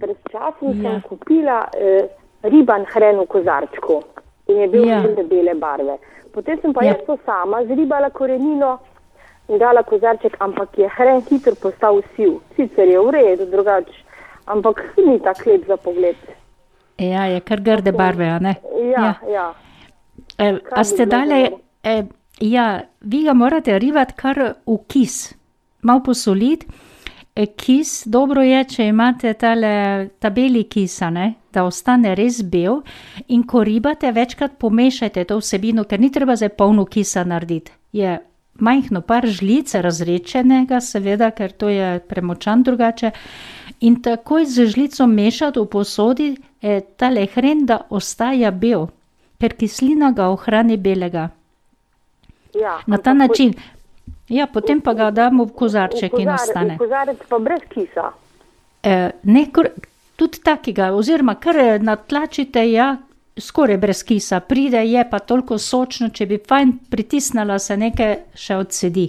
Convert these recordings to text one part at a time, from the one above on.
Pred časom Ja. sem kupila eh, riban hren v kozarčku in je bil Ja. ja. bele barve. Potem sem pa Ja. ja. jaz to sama zribala korenino in dala kozarček, ampak je hren hitro postal siv. Sicer je v redu, drugače, ampak ni tako lep za pogled. Ja, je kar grde barve, a ne? Ja, ja. ja. E, a ste dali, dobro? e, ja, vi ga morate rivati kar v kis, malo posoliti. E, kis, dobro je, če imate tale, ta beli kis, a ne, da ostane res bel. In ko ribate, večkrat pomešajte to vsebino, ker ni treba zdaj polno kisa narediti. Je majhno par žlic razrečenega, seveda, ker to je premočan drugače. In takoj z žlico mešati v posodi eh, tale hren, da ostaja bel, ker kislina ga ohrani belega. ja. Na ta način. Ja, potem pa ga damo v kozarček v in ostane. Kozarec pa brez kisa. Eh, ne, kar, tudi takega, oziroma kar eh, natlačite, ja, skoraj brez kisa, pride, je pa toliko sočno, če bi fajn pritisnila, se nekaj še odsedi.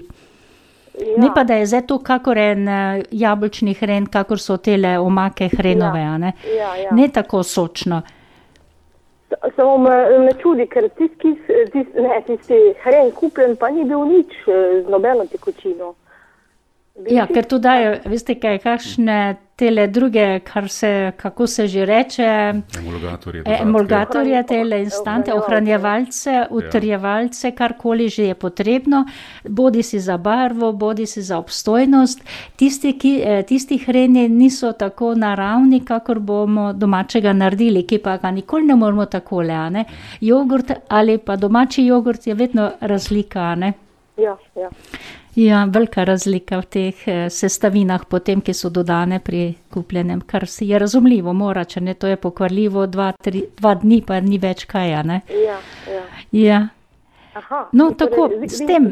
Ja. Ne pa, da je zdaj to kakor en eh, jabolčni hren, kakor so tele omake hrenove, a ne. Ja, ja. Ne tako sočno. Samo me, me čudi, ker tisti, tist, ne, tisti hren kupljen pa ni bil nič eh, z nobeno tekočino. Ja, ker tu dajo, veste, kaj, kakšne tele druge, kar se, kako se že reče, Emulgatorje. e, emulgatorje, tele instante, Ohranjevalce. utrjevalce, karkoli že je potrebno, bodi si za barvo, bodi si za obstojnost. Tisti, ki, eh, tisti hreni niso tako naravni, kakor bomo domačega naredili, ki pa ga nikoli ne moramo takole, a ne. Jogurt ali pa domači jogurt je vedno razlika, a ne. Ja, ja. Ja, velika razlika v teh eh, sestavinah, potem, ki so dodane pri kupljenem, kar je razumljivo, mora, če ne to je pokvarljivo, dva, tri, dva dni pa ni več kaj, a ne. ja, ja. Ja. Aha, No, torej, tako, s tem,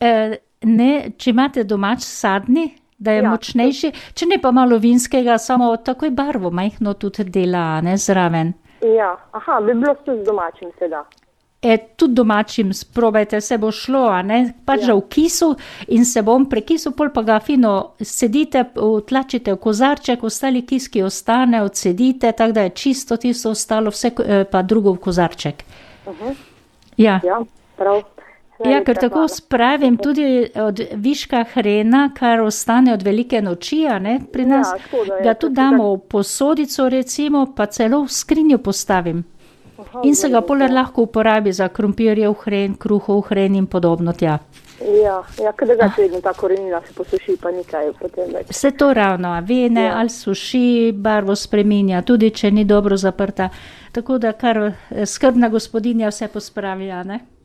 eh, ne, če imate domač sadni, da je ja, Ja. močnejši, če ne pa malo vinskega, samo takoj barvo majhno tudi dela, ne zraven. Ja, aha, bi bilo tudi z domačim seda. E, tudi domačim sprobajte, se bo šlo, a ne, pač ja. Ja. v kisu in se bom prekisil, pol pa ga fino sedite, tlačite v kozarček, ostali kis, ki ostane, odsedite, tako da je čisto tisto ostalo, vse eh, pa drugo v kozarček. Uh -huh. Ja. Ja, prav. Ja, ker tako spravim tudi od viška hrena, kar ostane od velike noči, ne pri Ja, nas, škoda je, ga tudi damo v posodico, recimo, pa celo v skrinjo postavim. In se ga ja. lahko uporabi za krompirjev hren, kruhov hren in podobno tja. Ja, ja da ga vedno ta korenina se posuši, pa nikaj potem več. Vse to ravno, vene Ja. ali suši, barvo spreminja, tudi če ni dobro zaprta. Tako da kar eh, skrbna gospodinja vse pospravi, ne?